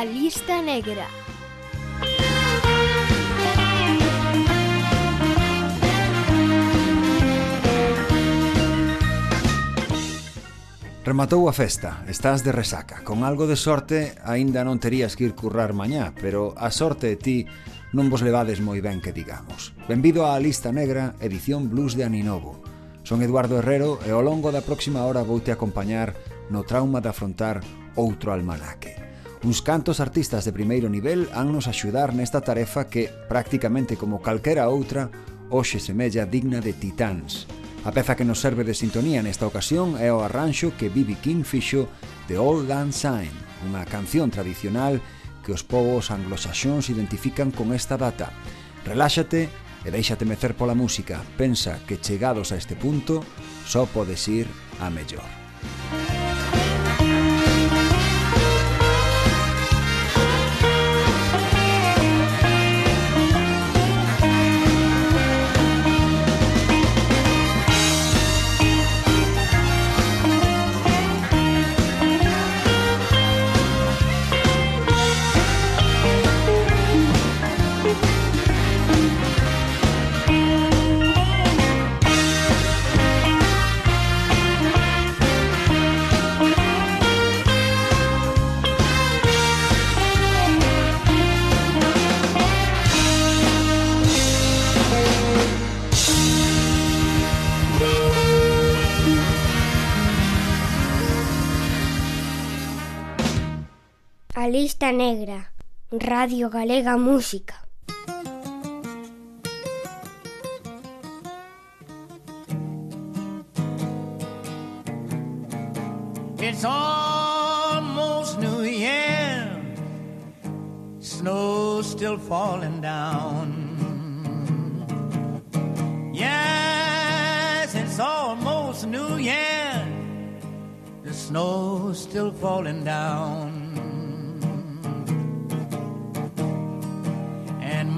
A lista negra. Rematou a festa, estás de resaca. Con algo de sorte, aínda non terías que ir currar mañá, pero a sorte e ti non vos levades moi ben que digamos. Benvido á Lista Negra, edición blues de Aninovo. Son Eduardo Herrero e ao longo da próxima hora vou te acompañar no trauma de afrontar outro almanaque. Uns cantos artistas de primeiro nivel hannos axudar nesta tarefa que, prácticamente como calquera outra, hoxe semella digna de titáns. A peza que nos serve de sintonía nesta ocasión é o arranxo que B.B. King fixo de Old Land Sign, unha canción tradicional que os povos anglosaxóns identifican con esta data. Reláxate e deixate mecer pola música. Pensa que chegados a este punto, só podes ir a mellor. Lista negra. Radio Galega Música. It's almost New Year. Snow still falling down. Yes, it's almost New Year. The snow still falling down.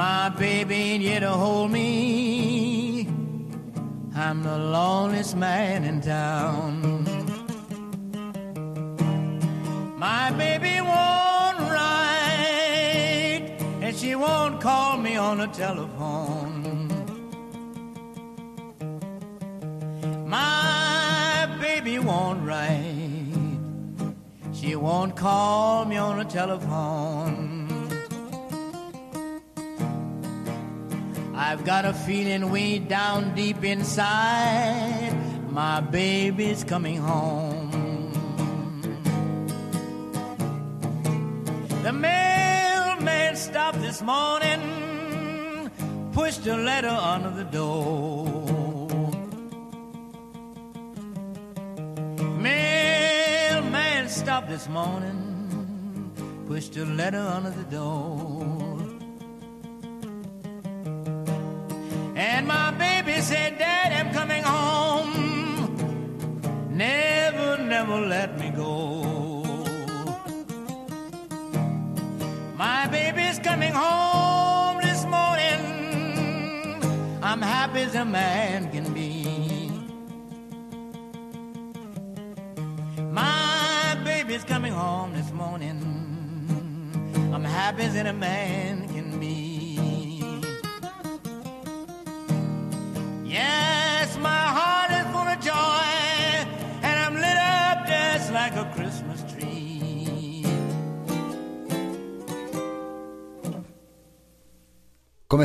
My baby ain't here to hold me. I'm the loneliest man in town. My baby won't write, and she won't call me on the telephone. My baby won't write, she won't call me on the telephone. I've got a feeling way down deep inside, my baby's coming home. The mailman stopped this morning, pushed a letter under the door. Mailman stopped this morning, pushed a letter under the door. And my baby said, Dad, I'm coming home. Never, never let me go. My baby's coming home this morning. I'm happy as a man can be. My baby's coming home this morning. I'm happy as a man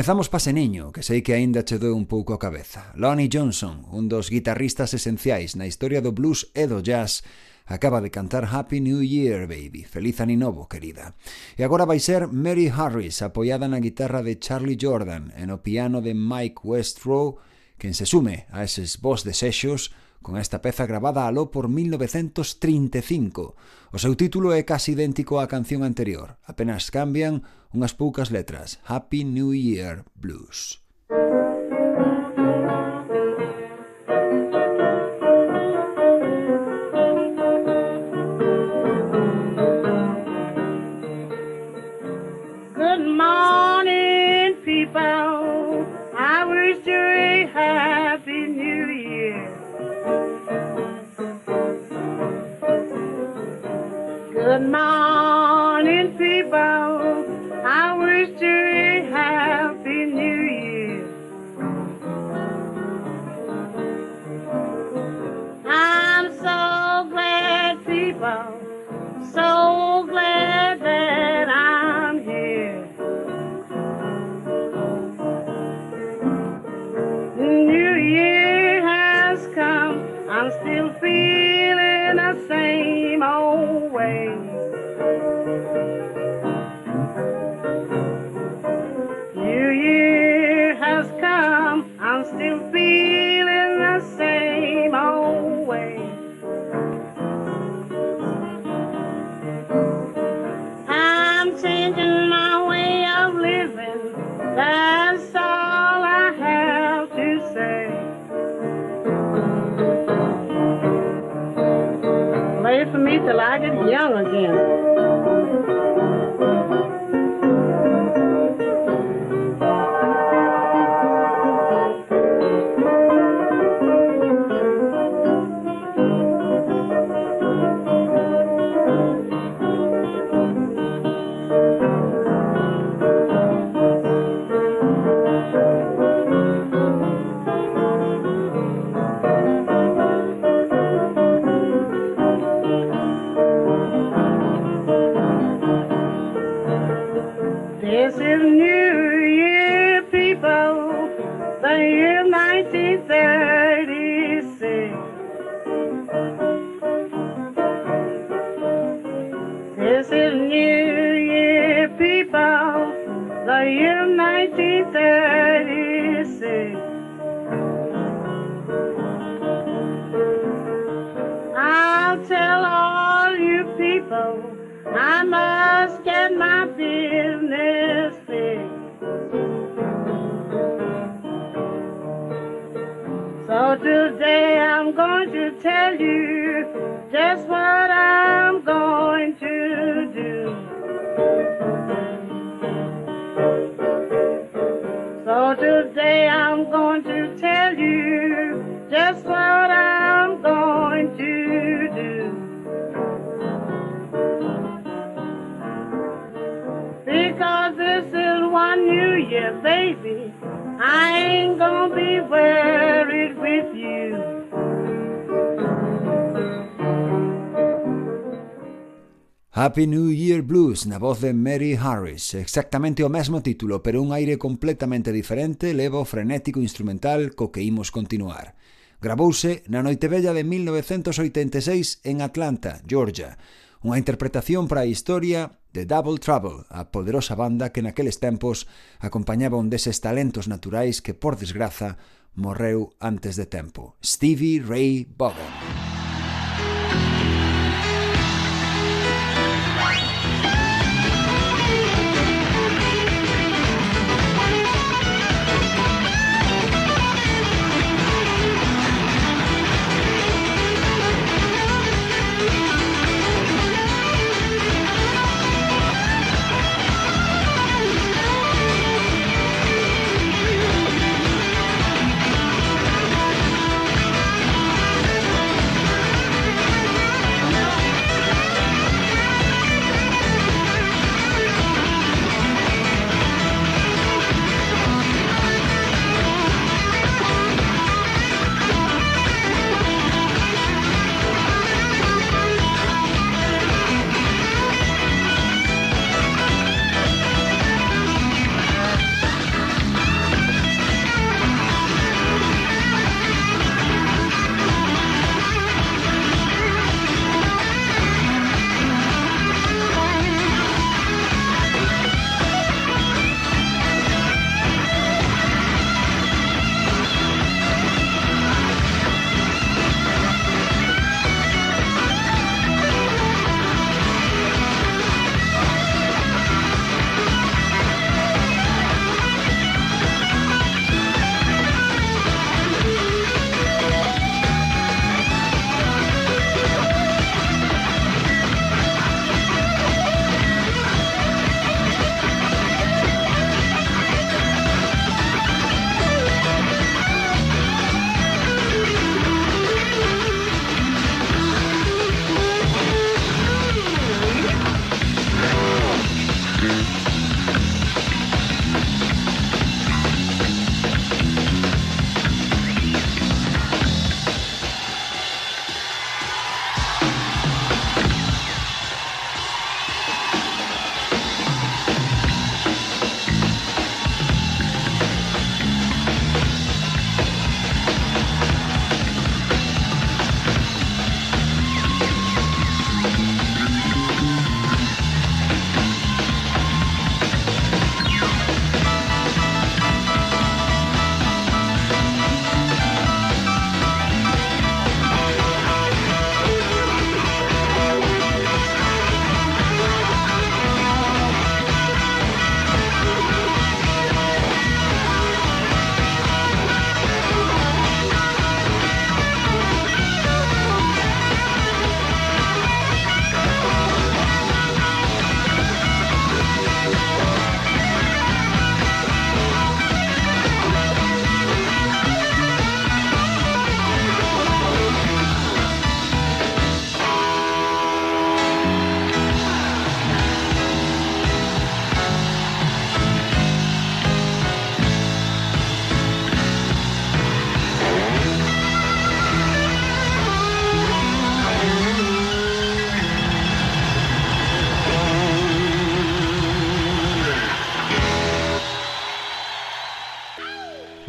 Empezamos pase niño, que sei que aínda che doe un pouco a cabeza. Lonnie Johnson, un dos guitarristas esenciais na historia do blues e do jazz, acaba de cantar Happy New Year, baby, feliz ano novo, querida. E agora vai ser Mary Harris, apoiada na guitarra de Charlie Jordan e no piano de Mike Westrow, quen se sume a eses vos desexos con esta peza grabada aló por 1935. O seu título é casi idéntico á canción anterior, apenas cambian unhas poucas letras, Happy New Year Blues. Música Morning, people. I wish you a happy new year. I'm so glad, people, so glad that I'm here. New year has come. I'm still feeling old said, baby, I ain't gonna be worried with you. Happy New Year Blues na voz de Mary Harris. Exactamente o mesmo título, pero un aire completamente diferente leva o frenético instrumental co que imos continuar. Grabouse na Noitevella de 1986 en Atlanta, Georgia unha interpretación para a historia de Double Trouble, a poderosa banda que naqueles tempos acompañaba un deses talentos naturais que, por desgraza, morreu antes de tempo, Stevie Ray Vaughan.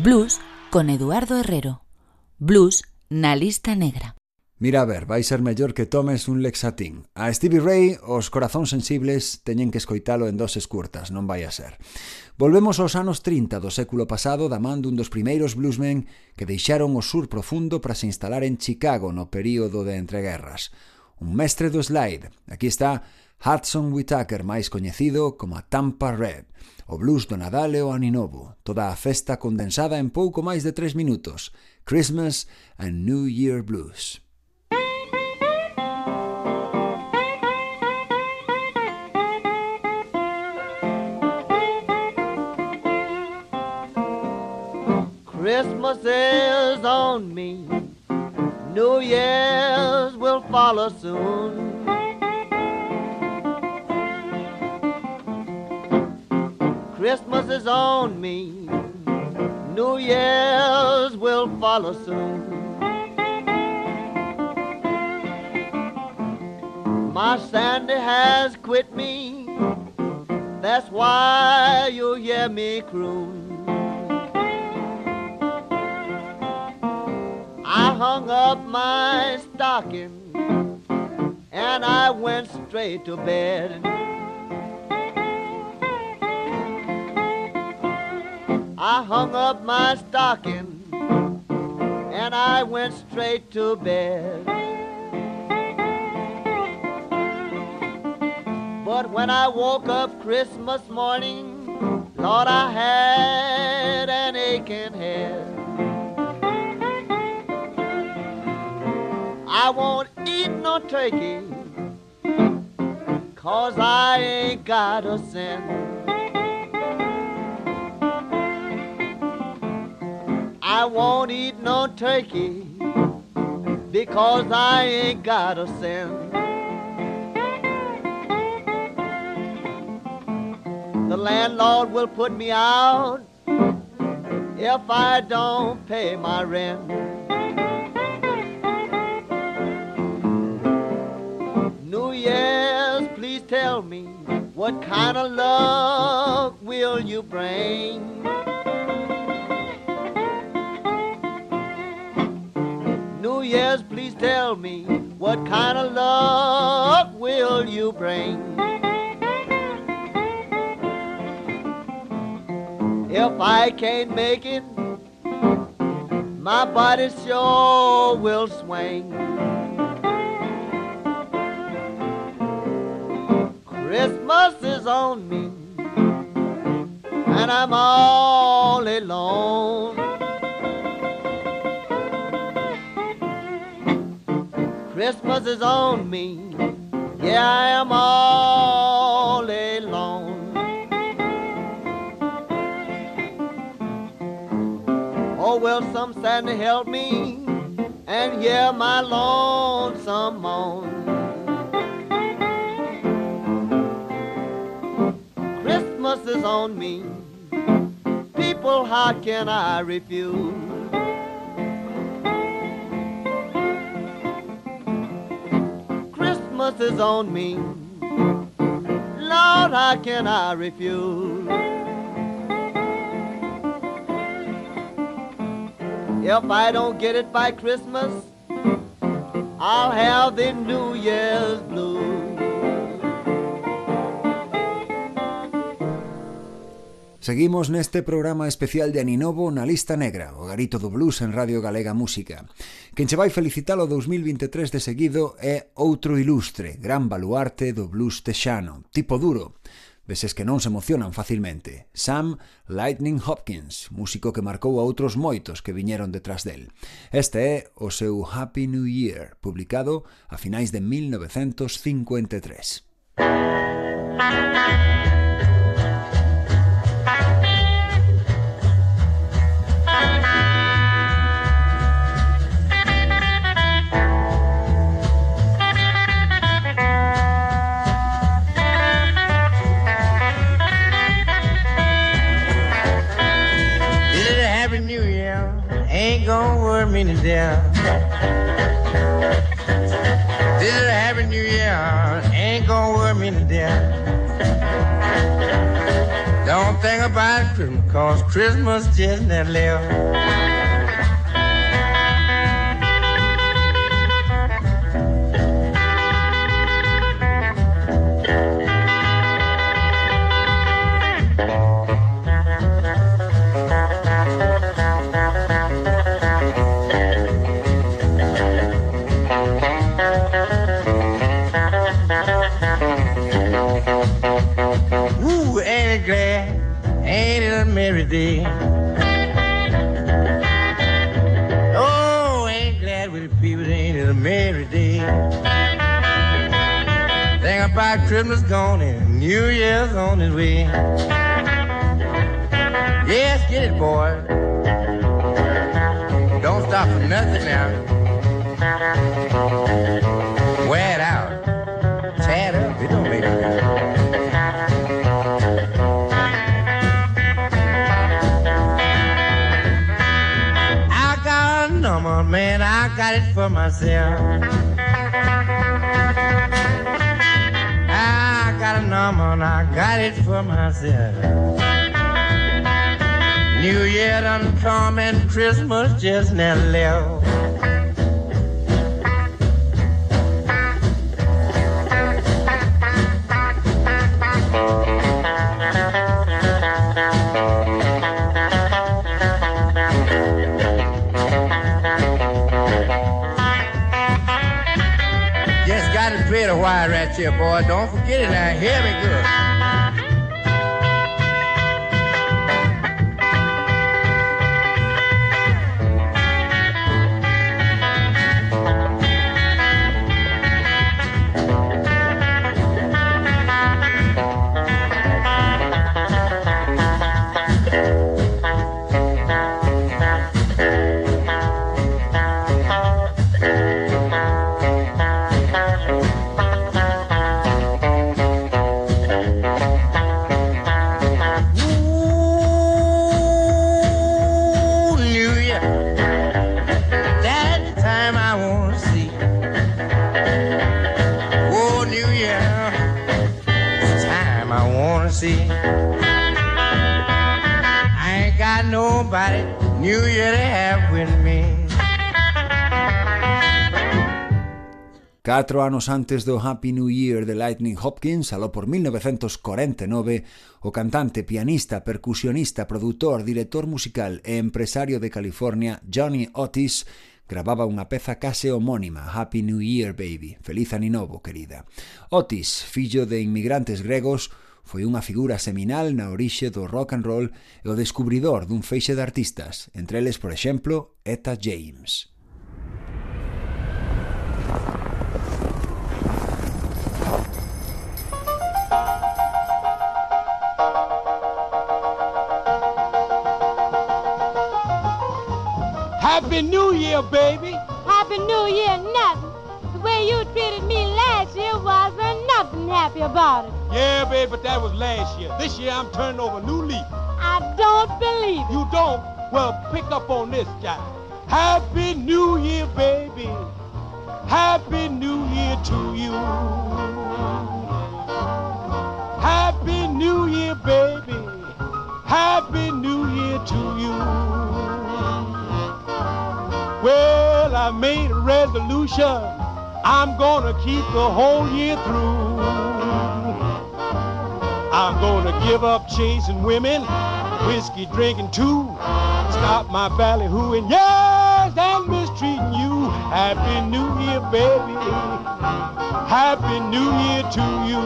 Blues con Eduardo Herrero. Blues na lista negra. Mira a ver, vai ser mellor que tomes un lexatín. A Stevie Ray, os corazóns sensibles teñen que escoitalo en doses curtas, non vai a ser. Volvemos aos anos 30 do século pasado da man dun dos primeiros bluesmen que deixaron o sur profundo para se instalar en Chicago no período de entreguerras. Un mestre do slide. Aquí está Hudson Whitaker, máis coñecido como Tampa Red. O blues do Nadal e o Aninovo, toda a festa condensada en pouco máis de tres minutos. Christmas and New Year Blues. Christmas is on me. New Year's will follow soon. Christmas is on me. New Year's will follow soon. My Sandy has quit me. That's why you hear me croon. I hung up my stocking and I went straight to bed. I hung up my stocking and I went straight to bed. But when I woke up Christmas morning, Lord, I had an aching head. I won't eat no turkey, cause I ain't got a cent. I won't eat no turkey, because I ain't got a cent. The landlord will put me out if I don't pay my rent. New Year's, please tell me what kind of luck will you bring? Year's, please tell me what kind of luck will you bring? If I can't make it, my body sure will swing. Christmas is on me, and I'm all alone. Christmas is on me, yeah, I am all alone. Oh, will some Santa help me and hear my lonesome moan? Christmas is on me. People, how can I refuse? Christmas is on me. Lord, how can I refuse? If I don't get it by Christmas, I'll have the New Year's blues. Seguimos neste programa especial de Aninovo na lista negra, o garito do blues en Radio Galega Música. Quen che vai felicitar o 2023 de seguido é outro ilustre, gran baluarte do blues texano, tipo duro, deses que non se emocionan facilmente. Sam Lightning Hopkins, músico que marcou a outros moitos que viñeron detrás del. Este é o seu Happy New Year, publicado a finais de 1953. Gonna worry me to death. This is a happy new year. Ain't gonna worry me to death. Don't think Think about Christmas, cause Christmas just never left. Oh, ain't glad with the people? Ain't it a merry day? Think about Christmas gone and New Year's on its way. Yes, get it, boy. Don't stop for nothing now. Got it for myself. Ah, I got a number, and I got it for myself. New Year done come and Christmas just never left. Boy. Don't forget it now. Hear me good. Catro anos antes do Happy New Year de Lightning Hopkins, aló por 1949, o cantante, pianista, percusionista, produtor, director musical e empresario de California Johnny Otis grababa unha peza case homónima, Happy New Year Baby, Feliz Aninovo, querida. Otis, fillo de inmigrantes gregos, foi unha figura seminal na orixe do rock and roll e o descubridor dun feixe de artistas, entre eles, por exemplo, Eta James. Happy New Year, baby. Happy New Year, nothing. The way you treated me last year wasn't nothing happy about it. Yeah, baby, but that was last year. This year I'm turning over a new leaf. I don't believe it. You don't? Well, pick up on this guy. Happy New Year, baby. Happy New Year to you. Happy New Year, baby. Happy New Year to you. Well, I made a resolution. I'm gonna keep the whole year through. I'm gonna give up chasing women, whiskey drinking too. Stop my ballyhooing, yes, and mistreating you. Happy New Year, baby. Happy New Year to you.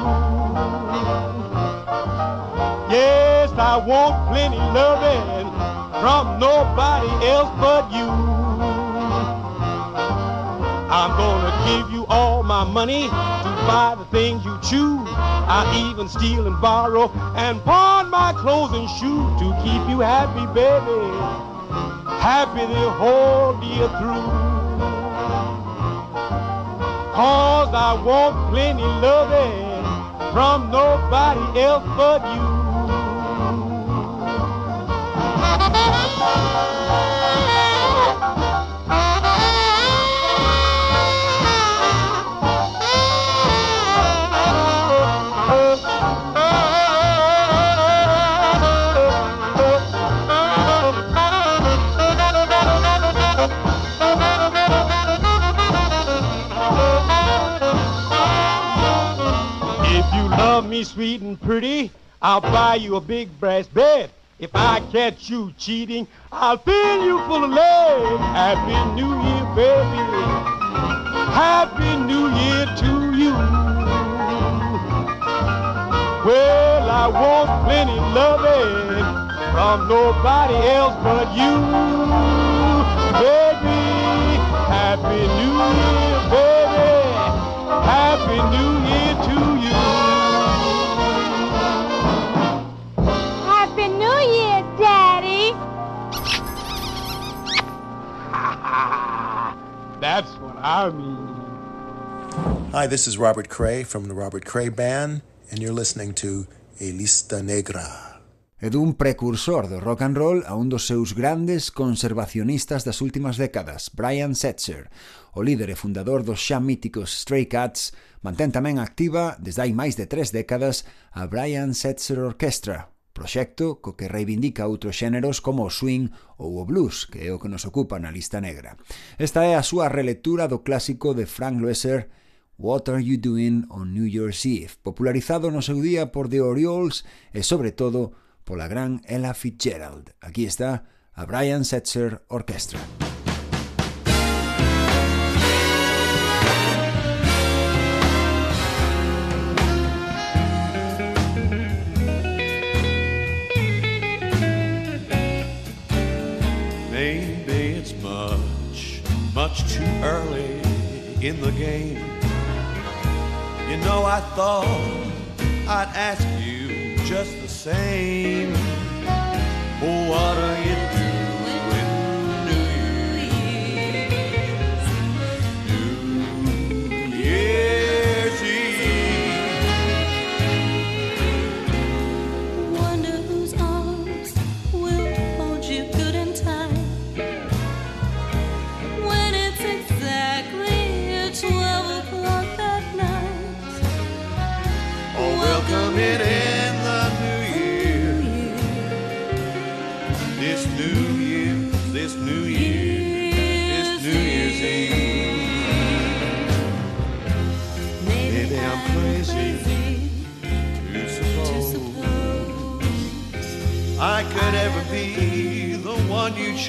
Yes, I want plenty loving from nobody else but you. I'm gonna give you all my money to buy the things you choose. I even steal and borrow and pawn my clothes and shoes to keep you happy, baby. Happy the whole year through. Cause I want plenty loving from nobody else but you. And pretty, I'll buy you a big brass bed. If I catch you cheating, I'll fill you full of lead. Happy New Year, baby. Happy New Year to you. Well, I want plenty loving from nobody else but you, baby. Happy New Year, baby. Happy New Year to you. That's what I mean. Hi, this is Robert Cray from the Robert Cray Band, and you're listening to Elista Negra. É dun precursor do rock and roll a un dos seus grandes conservacionistas das últimas décadas, Brian Setzer. O líder e fundador dos xa míticos Stray Cats mantén tamén activa, desde hai máis de tres décadas, a Brian Setzer Orchestra, proxecto co que reivindica outros xéneros como o swing ou o blues, que é o que nos ocupa na lista negra. Esta é a súa relectura do clásico de Frank Loesser, What Are You Doing on New Year's Eve, popularizado no seu día por The Orioles e, sobre todo, pola gran Ella Fitzgerald. Aquí está a Brian Setzer Orchestra. Orchestra. Maybe it's much, much too early in the game. You know, I thought I'd ask you just the same. Oh, what are you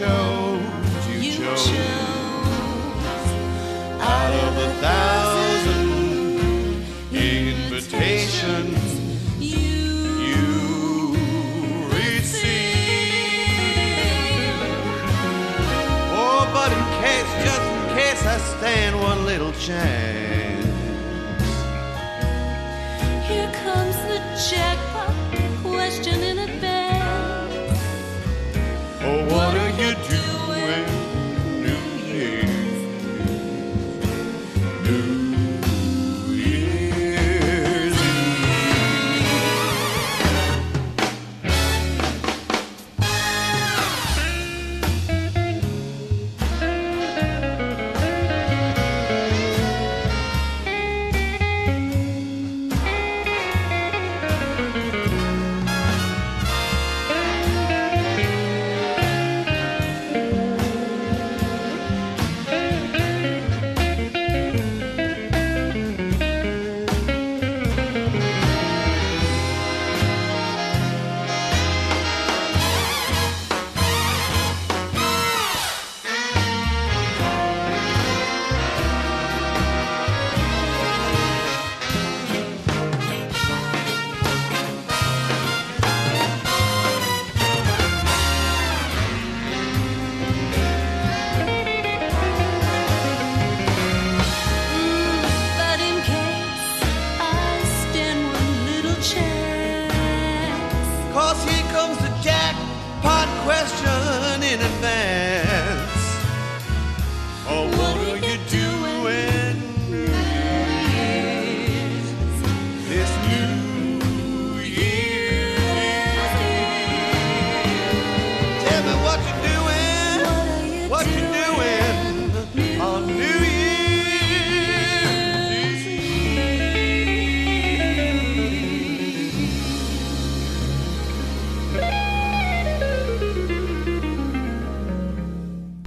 one you. You, chose out of a thousand invitations you received. Oh, but in case, just in case I stand one little chance. Here comes the jackpot question you doing,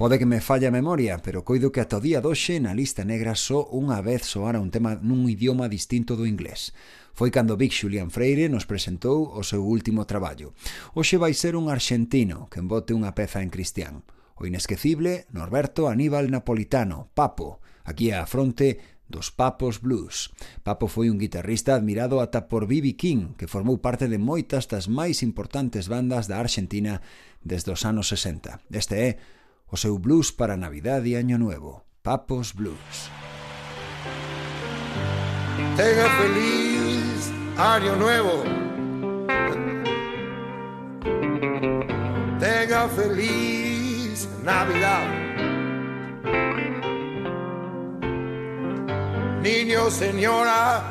Pode que me falla a memoria, pero coido que ata o día doxe na lista negra só unha vez soara un tema nun idioma distinto do inglés. Foi cando Big Julian Freire nos presentou o seu último traballo. Hoxe vai ser un arxentino que embote unha peza en cristián. O inesquecible Norberto Aníbal Napolitano, Papo, aquí á fronte dos Papos Blues. Papo foi un guitarrista admirado ata por B.B. King, que formou parte de moitas das máis importantes bandas da Argentina desde os anos 60. Este é o blues para Navidad e Año Nuevo, Papos Blues. Tenga feliz año nuevo. Tenga feliz Navidad. Niño, señora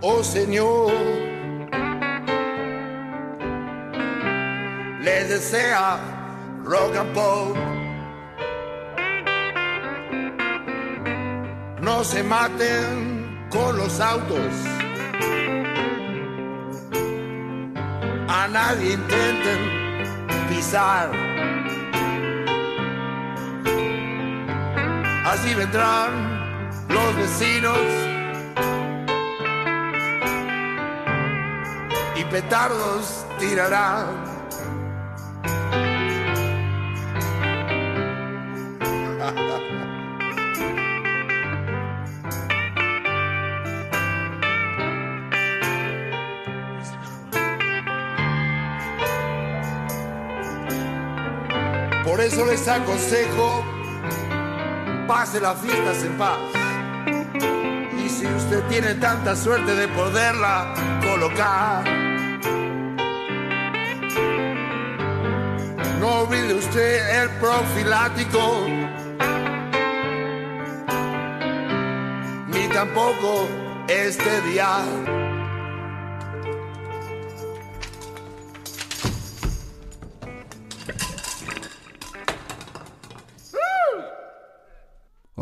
o señor. Les desea rock and pop. No se maten con los autos. A nadie intenten pisar. Así vendrán los vecinos y petardos tirarán. Por eso les aconsejo, pase las fiestas en paz. Y si usted tiene tanta suerte de poderla colocar, no olvide usted el profilático, ni tampoco este día.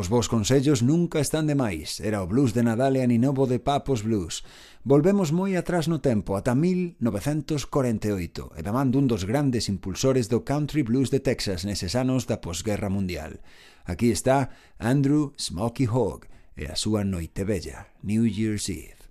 Os vos consellos nunca están de máis. Era o blues de Nadal e Aninovo de Papos Blues. Volvemos moi atrás no tempo, ata 1948, e da man dun dos grandes impulsores do country blues de Texas neses anos da posguerra mundial. Aquí está Andrew Smoky Hogg e a súa noite bella, New Year's Eve.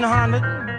1900.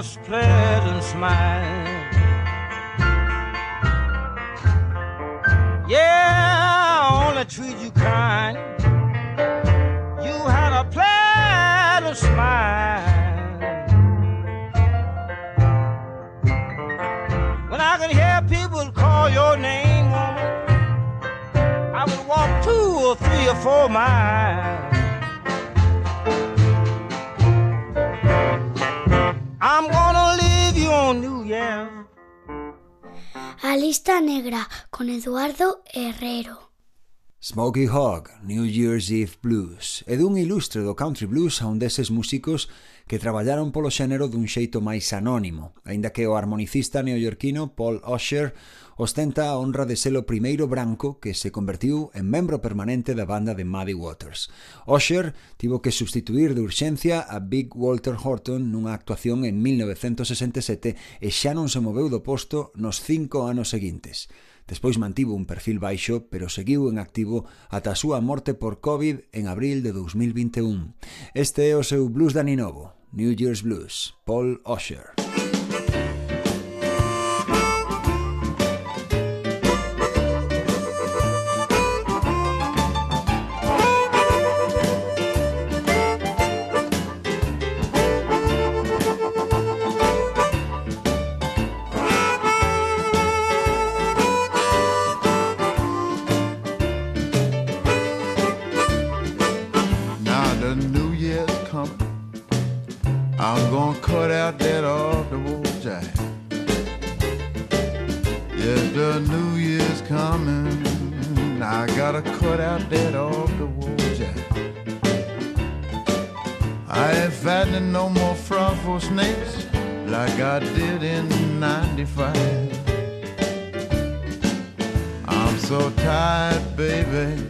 lost tread and smile. Yeah, I only treat you kind. You had a plan to smile. When I can hear people call your name, woman, I would walk two or three or four miles. Lista negra con Eduardo Herrero. Smokey Hawk, New Year's Eve Blues, é dun ilustre do country blues a un deses músicos que traballaron polo xénero dun xeito máis anónimo, aínda que o harmonicista neoyorquino Paul Osher ostenta a honra de ser o primeiro branco que se convertiu en membro permanente da banda de Muddy Waters. Osher tivo que substituir de urxencia a Big Walter Horton nunha actuación en 1967 e xa non se moveu do posto nos cinco anos seguintes. Despois mantivo un perfil baixo, pero seguiu en activo ata a súa morte por COVID en abril de 2021. Este é o seu blues daninovo, New Year's Blues, Paul Osher. Snakes like I did in 95. I'm so tired, baby.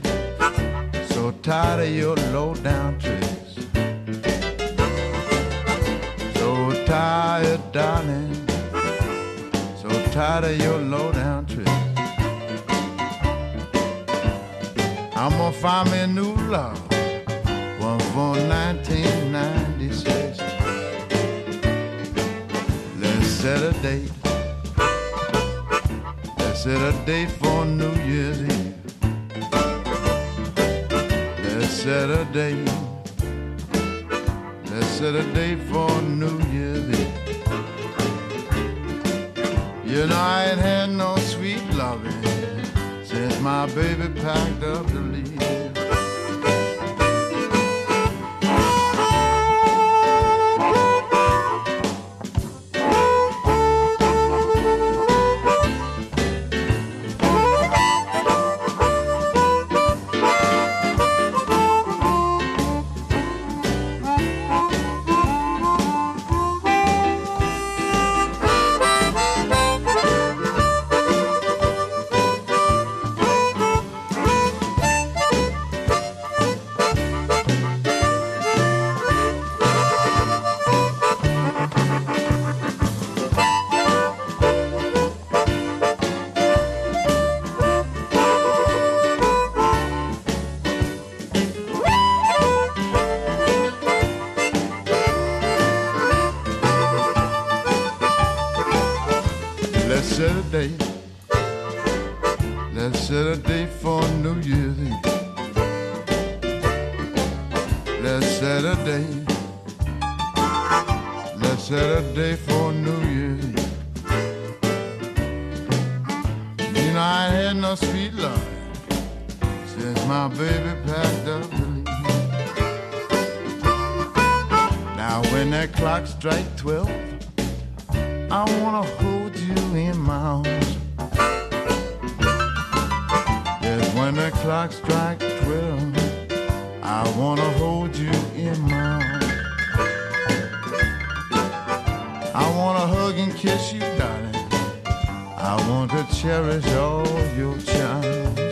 So tired of your low down tricks. So tired, darling. So tired of your low down tricks. I'm gonna find me a new love. One for 1996. Set a date. Let's set a date for New Year's Eve. Let's set a date. Let's set a date for New Year's Eve. You know I ain't had no sweet loving since my baby packed up to Set a date for New Year's You know I had no sweet love since my baby packed up to leave. Now when that clock strike twelve. I wanna hold you in my arms. Yes, when the clock strikes twelve, I wanna hold you in my arms. Wanna hug and kiss you, darling. I want to cherish all your charms.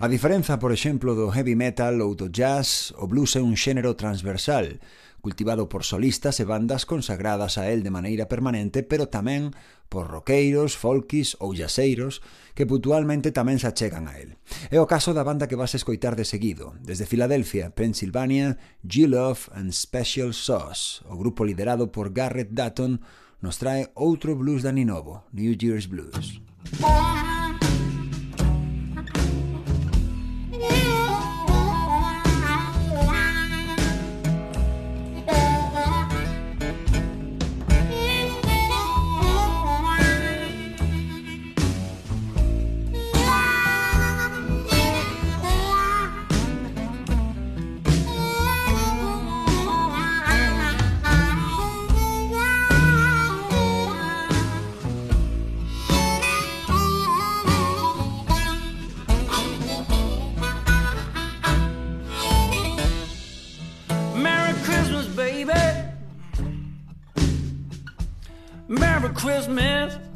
A diferenza, por exemplo, do heavy metal ou do jazz, o blues é un xénero transversal, cultivado por solistas e bandas consagradas a el de maneira permanente, pero tamén por roqueiros, folkis ou jaseiros que puntualmente tamén se achegan a el. É o caso da banda que vas escoitar de seguido, desde Filadelfia, Pensilvania, G-Love and Special Sauce, o grupo liderado por Garrett Dutton, nos trae outro blues da Ninovo, New Year's Blues. Yeah.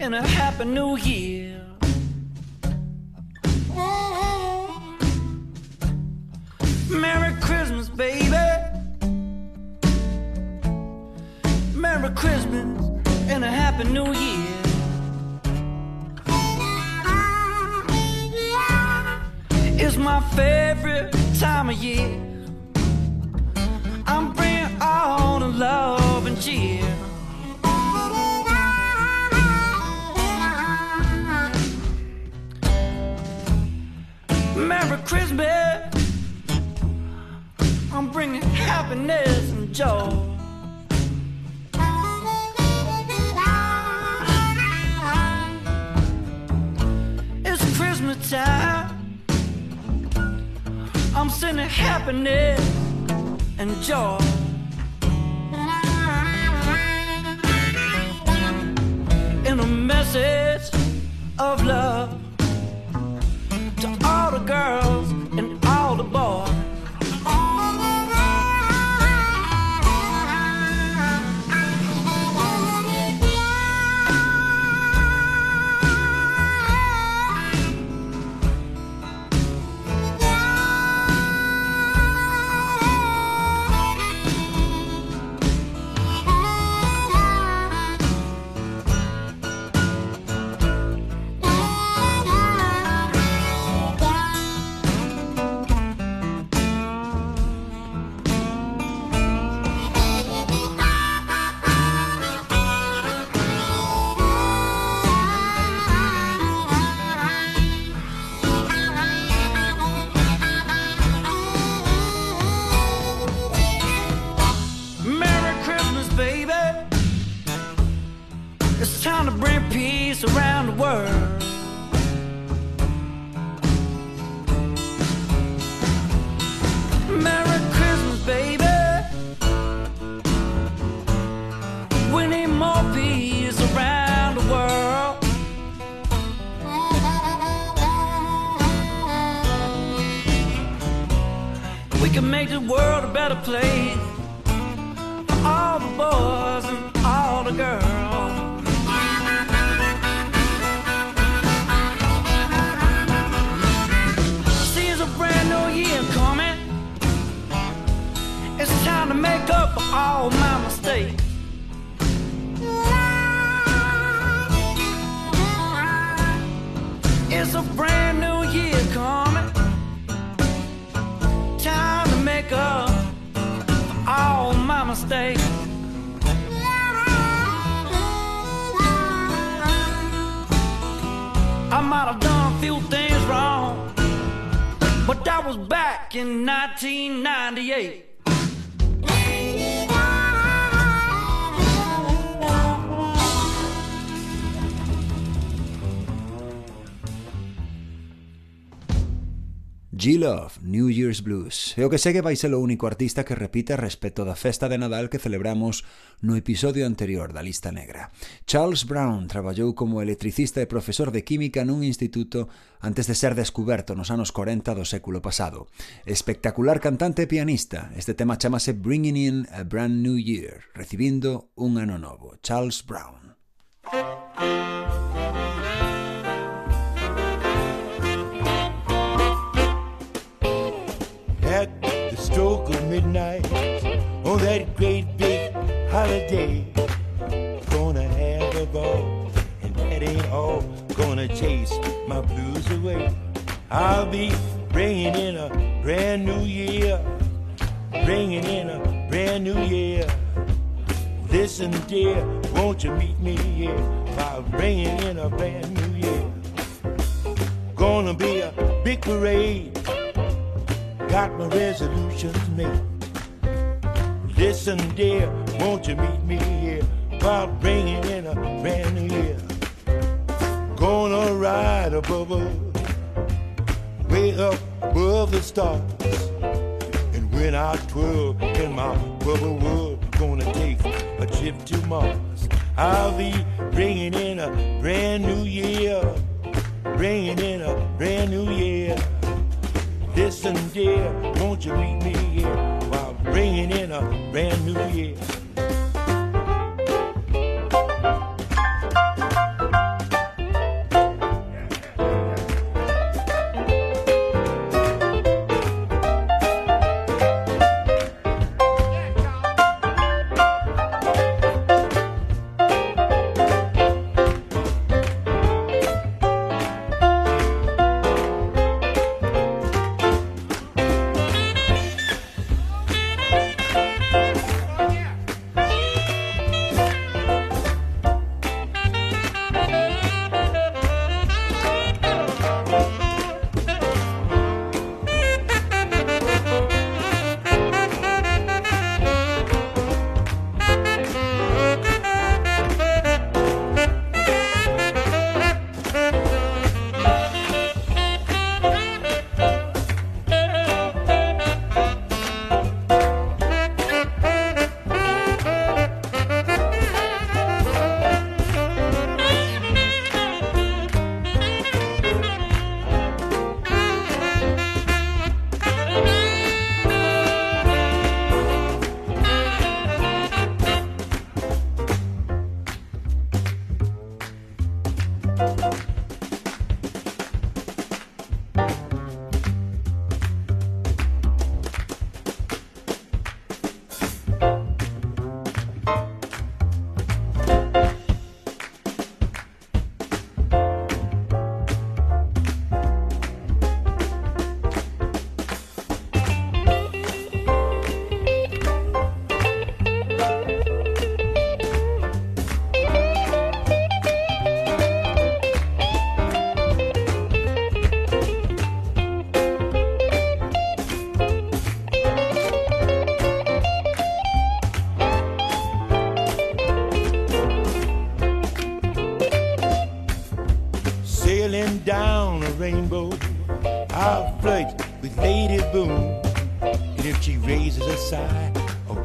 And a Happy New Year. I'm sending happiness and joy. In a message of love to all the girls I might have done a few things wrong, but that was back in 1998. G-Love, New Year's Blues. E o que segue vai ser o único artista que repite respecto da festa de Nadal que celebramos no episodio anterior da lista negra. Charles Brown traballou como electricista e profesor de química nun instituto antes de ser descuberto nos anos 40 do século pasado. Espectacular cantante e pianista. Este tema chamase Bringing in a Brand New Year, recibindo un ano novo. Charles Brown. Stroke of midnight on that great big holiday. Gonna have a ball, and that ain't all. Gonna chase my blues away. I'll be bringing in a brand new year, bringing in a brand new year. Listen, dear, won't you meet me here by bringing in a brand new year? Gonna be a big parade got my resolutions made. Listen, dear, won't you meet me here while bringing in a brand new year? Gonna ride above us, way up above the stars. And when I twirl in my bubble world, gonna take a trip to Mars. I'll be bringing in a brand new year, bringing in a brand new dear, won't you meet me here while bringing in a brand new year?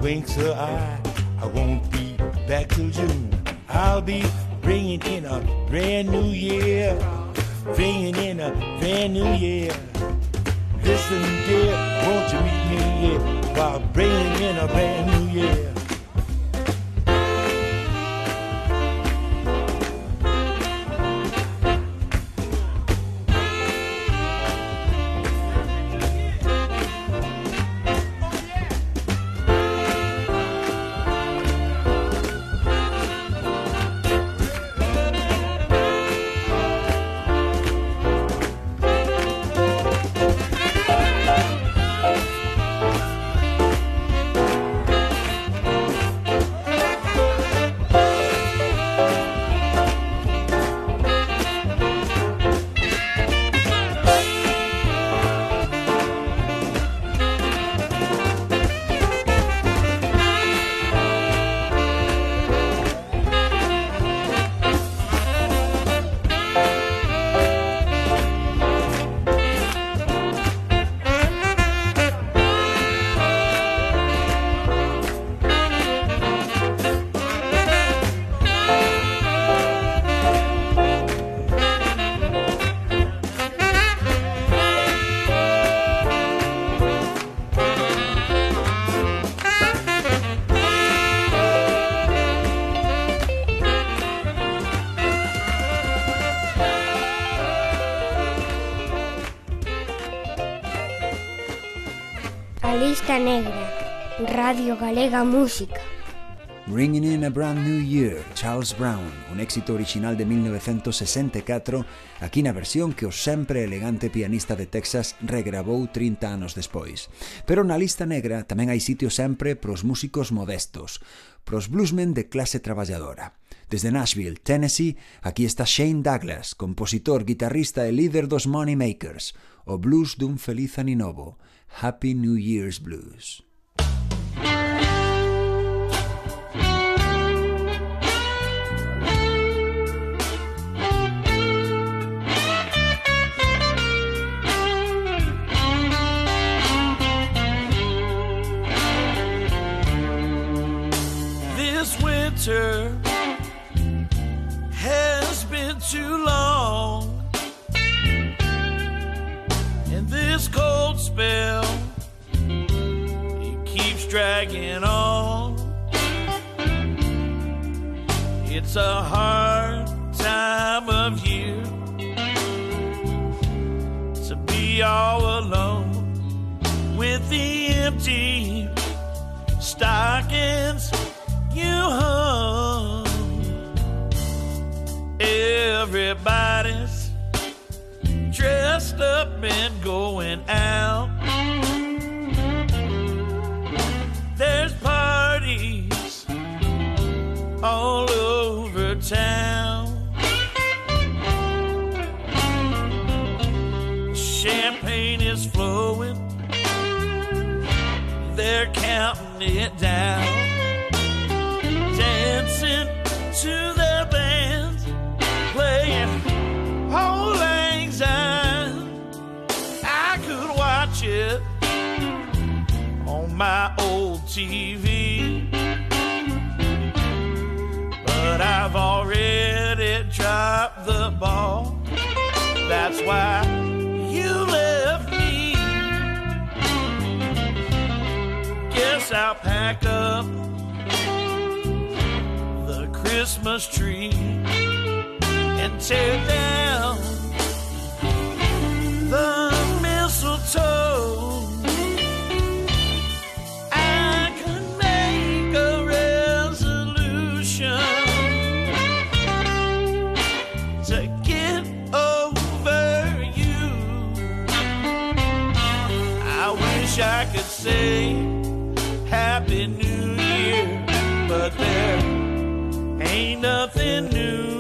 Winks her eye, I won't be back till June. I'll be bringing in a brand new A Lista Negra, Radio Galega Música. Bringing in a Brand New Year, Charles Brown, un éxito original de 1964, aquí na versión que o sempre elegante pianista de Texas regravou 30 anos despois. Pero na lista negra tamén hai sitio sempre pros músicos modestos, pros bluesmen de clase traballadora. Desde Nashville, Tennessee, aquí está Shane Douglas, compositor, guitarrista e líder dos Moneymakers, o blues dun feliz aninovo, Happy New Year's Blues. This winter has been too long, this cold spell it keeps dragging on. It's a hard time of year to be all alone with the empty stockings you hung. Everybody's dressed up and going out. There's parties all over town. Champagne is flowing. They're counting it down dancing to the bands, my old TV, but I've already dropped the ball. That's why you left me. Guess I'll pack up the Christmas tree and tear down the mistletoe. Say Happy New Year, but there ain't nothing new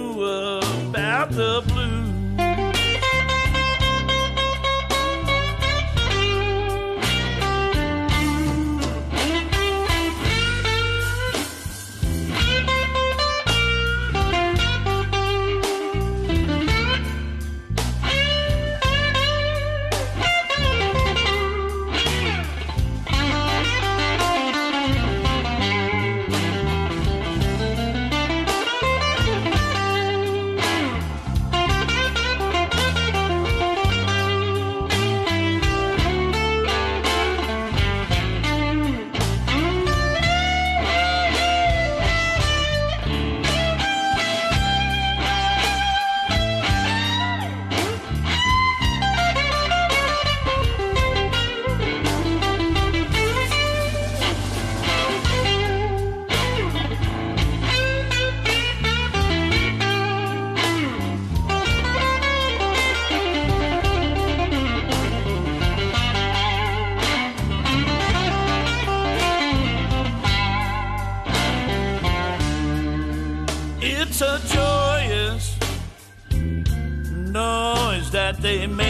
noise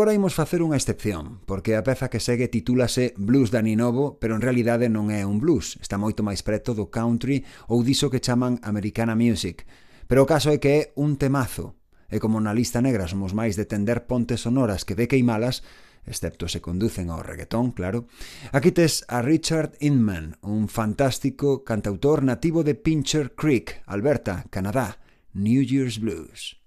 agora imos facer unha excepción, porque a peza que segue titúlase Blues da Ninovo, pero en realidade non é un blues, está moito máis preto do country ou diso que chaman Americana Music. Pero o caso é que é un temazo, e como na lista negra somos máis de tender pontes sonoras que de queimalas, excepto se conducen ao reggaetón, claro. Aquí tes a Richard Inman, un fantástico cantautor nativo de Pincher Creek, Alberta, Canadá, New Year's Blues.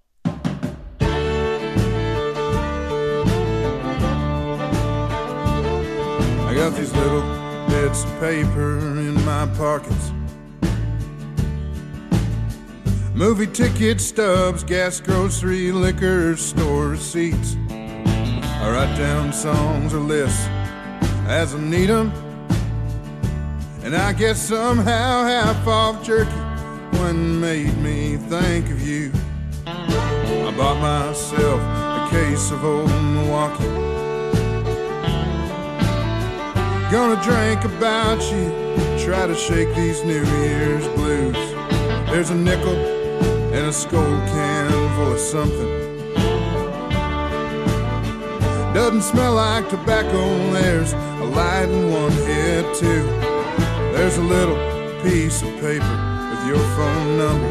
I got these little bits of paper in my pockets. Movie ticket stubs, gas, grocery, liquor store receipts. I write down songs or lists as I need them. And I guess somehow half off jerky when made me think of you. I bought myself a case of old Milwaukee. Gonna drink about you, try to shake these New Year's blues. There's a nickel and a skull can full of something. Doesn't smell like tobacco, there's a light in one hit too. There's a little piece of paper with your phone number.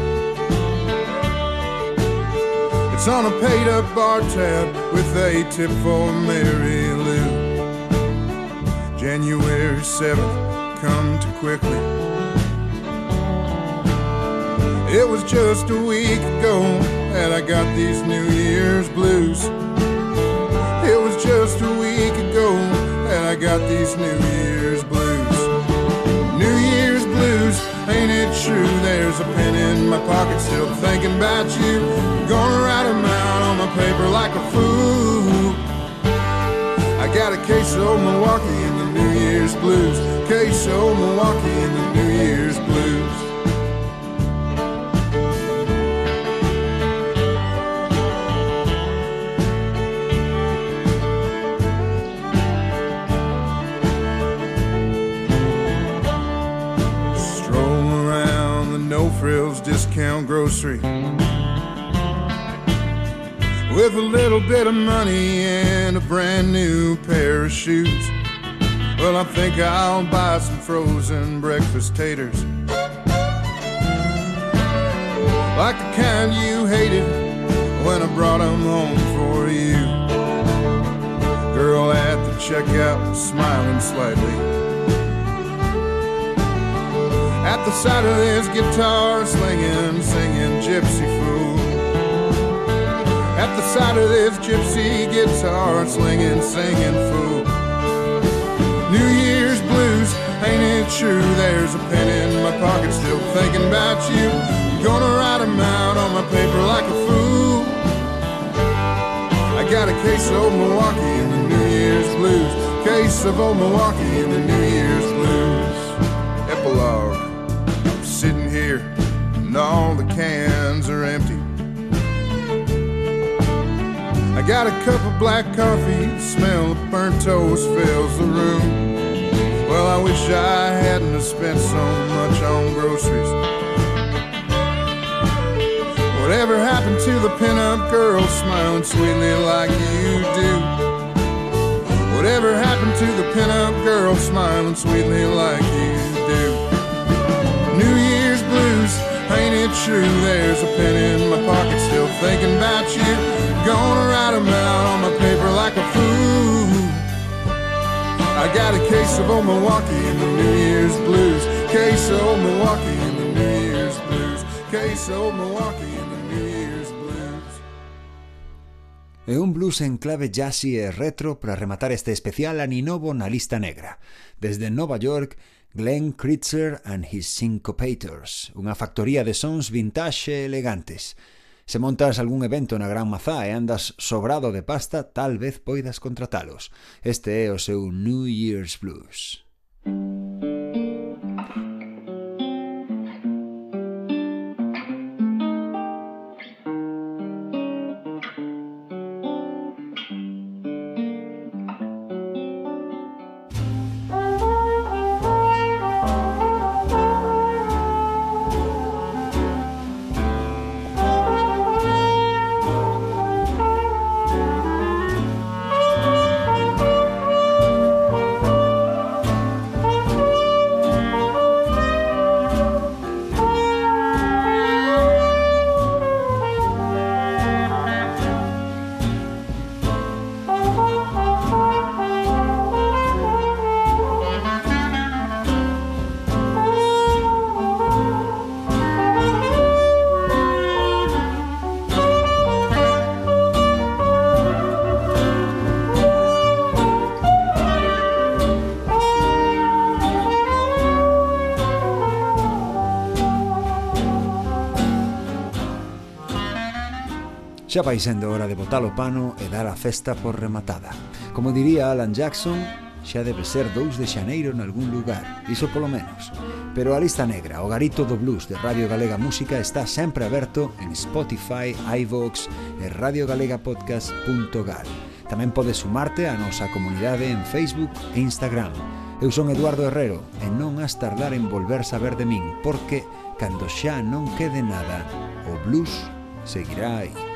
It's on a paid up bar tab with a tip for Mary. January 7th, come too quickly. It was just a week ago that I got these New Year's blues. It was just a week ago that I got these New Year's blues. New Year's blues, ain't it true? There's a pen in my pocket still thinking about you. Gonna write 'em out on my paper like a fool. I got a case of Milwaukee the New Year's blues. Of Milwaukee in the New Year's blues. Stroll around the no frills discount grocery with a little bit of money and a brand new pair of shoes. Well, I think I'll buy some frozen breakfast taters. Like the kind you hated when I brought 'em home for you. Girl at the checkout smiling slightly. At the side of this guitar slinging, singing gypsy fool. At the side of this gypsy guitar slinging, singing fool. New Year's blues, ain't it true? There's a pen in my pocket still thinking about you. I'm Gonna write 'em out on my paper like a fool. I got a case of old Milwaukee in the New Year's blues. Case of old Milwaukee in the New Year's blues. Epilogue. I'm sitting here and all the cans are empty. Got a cup of black coffee, the smell of burnt toast fills the room. Well, I wish I hadn't spent so much on groceries. Whatever happened to the pinup girl smiling sweetly like you do? Whatever happened to the pinup girl smiling sweetly like true. There's a pen in my pocket, still thinking about you. Gonna write them out on my paper like a fool. I got a case of old Milwaukee in the New Year's blues. Case of old Milwaukee in the New Year's blues. Case of old Milwaukee. e un blues en clave jazzy e retro para rematar este especial aninovo na lista negra. Desde Nova York Glenn Kritzer and his Syncopators, unha factoría de sons vintage e elegantes. Se montas algún evento na Gran Mazá e andas sobrado de pasta, tal vez poidas contratalos. Este é o seu New Year's Blues. Mm. Xa vai sendo hora de botar o pano e dar a festa por rematada. Como diría Alan Jackson, xa debe ser 2 de xaneiro en algún lugar, iso polo menos. Pero a lista negra, o garito do blues de Radio Galega Música está sempre aberto en Spotify, iVoox e radiogalegapodcast.gal. Tamén podes sumarte á nosa comunidade en Facebook e Instagram. Eu son Eduardo Herrero e non has tardar en volver saber de min, porque cando xa non quede nada, o blues seguirá aí.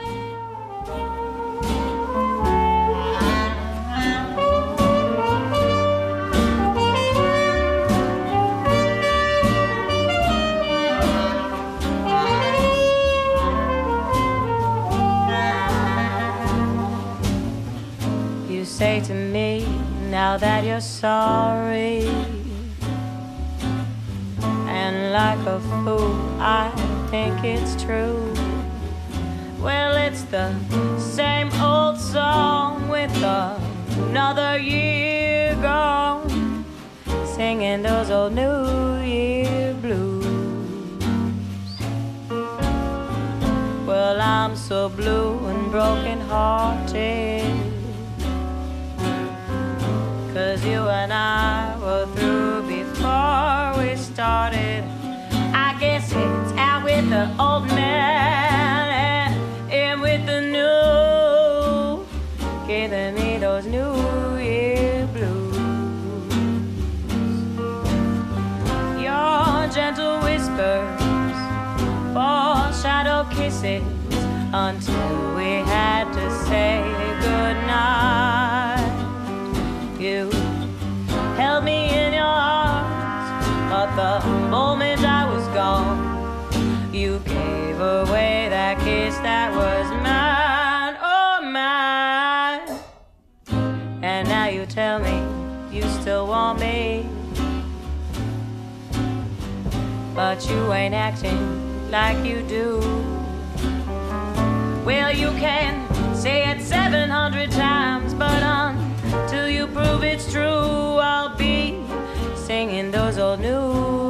Until we had to say goodnight. You held me in your arms, but the moment I was gone, you gave away that kiss that was mine, oh mine. And now you tell me you still want me, but you ain't acting like you do. Well, you can say it 700 times, but until you prove it's true, I'll be singing those old New